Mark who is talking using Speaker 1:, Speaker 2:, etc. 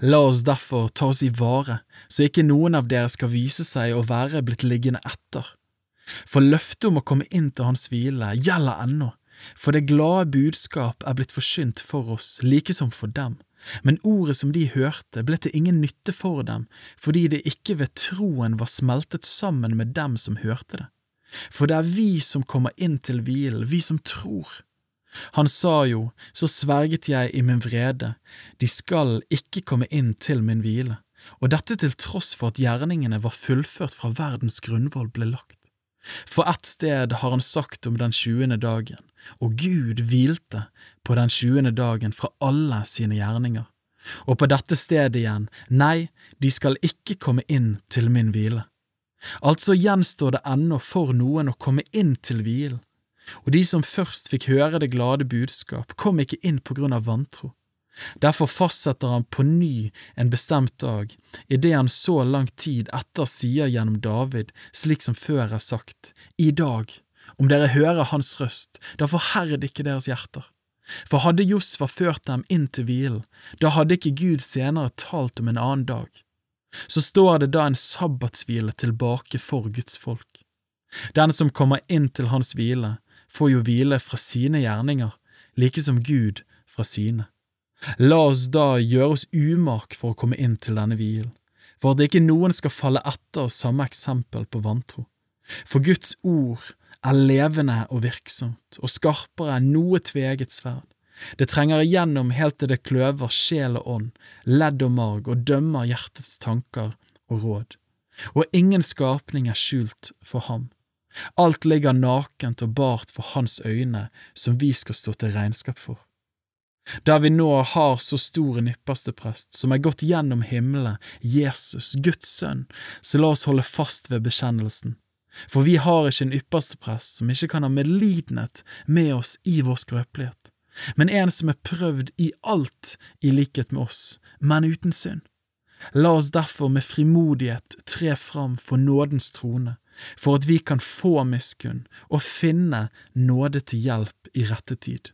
Speaker 1: La oss derfor ta oss i vare, så ikke noen av dere skal vise seg å være blitt liggende etter. For løftet om å komme inn til hans hvile gjelder ennå, for det glade budskap er blitt forsynt for oss, like som for dem. Men ordet som de hørte, ble til ingen nytte for dem, fordi det ikke ved troen var smeltet sammen med dem som hørte det. For det er vi som kommer inn til hvilen, vi som tror. Han sa jo, så sverget jeg i min vrede, de skal ikke komme inn til min hvile, og dette til tross for at gjerningene var fullført fra verdens grunnvoll ble lagt. For ett sted har han sagt om den tjuende dagen, og Gud hvilte på den tjuende dagen fra alle sine gjerninger. Og på dette stedet igjen, nei, de skal ikke komme inn til min hvile. Altså gjenstår det ennå for noen å komme inn til hvilen, og de som først fikk høre det glade budskap, kom ikke inn på grunn av vantro. Derfor fastsetter han på ny en bestemt dag, idet han så lang tid etter sier gjennom David, slik som før er sagt, i dag, om dere hører hans røst, da forherd ikke deres hjerter. For hadde Josfa ført dem inn til hvilen, da hadde ikke Gud senere talt om en annen dag. Så står det da en sabbatshvile tilbake for Guds folk. Den som kommer inn til hans hvile, får jo hvile fra sine gjerninger, like som Gud fra sine. La oss da gjøre oss umak for å komme inn til denne hvilen, for at ikke noen skal falle etter samme eksempel på vantro. For Guds ord er levende og virksomt, og skarpere enn noe tveget sverd. Det trenger igjennom helt til det kløver sjel og ånd, ledd og marg, og dømmer hjertets tanker og råd. Og ingen skapning er skjult for ham. Alt ligger nakent og bart for hans øyne, som vi skal stå til regnskap for. Der vi nå har så stor en yppersteprest, som er gått gjennom himmelen, Jesus, Guds sønn, så la oss holde fast ved bekjennelsen. For vi har ikke en yppersteprest som ikke kan ha medlidenhet med oss i vår skrøpelighet, men en som er prøvd i alt i likhet med oss, men uten synd. La oss derfor med frimodighet tre fram for nådens trone, for at vi kan få miskunn og finne nåde til hjelp i rette tid.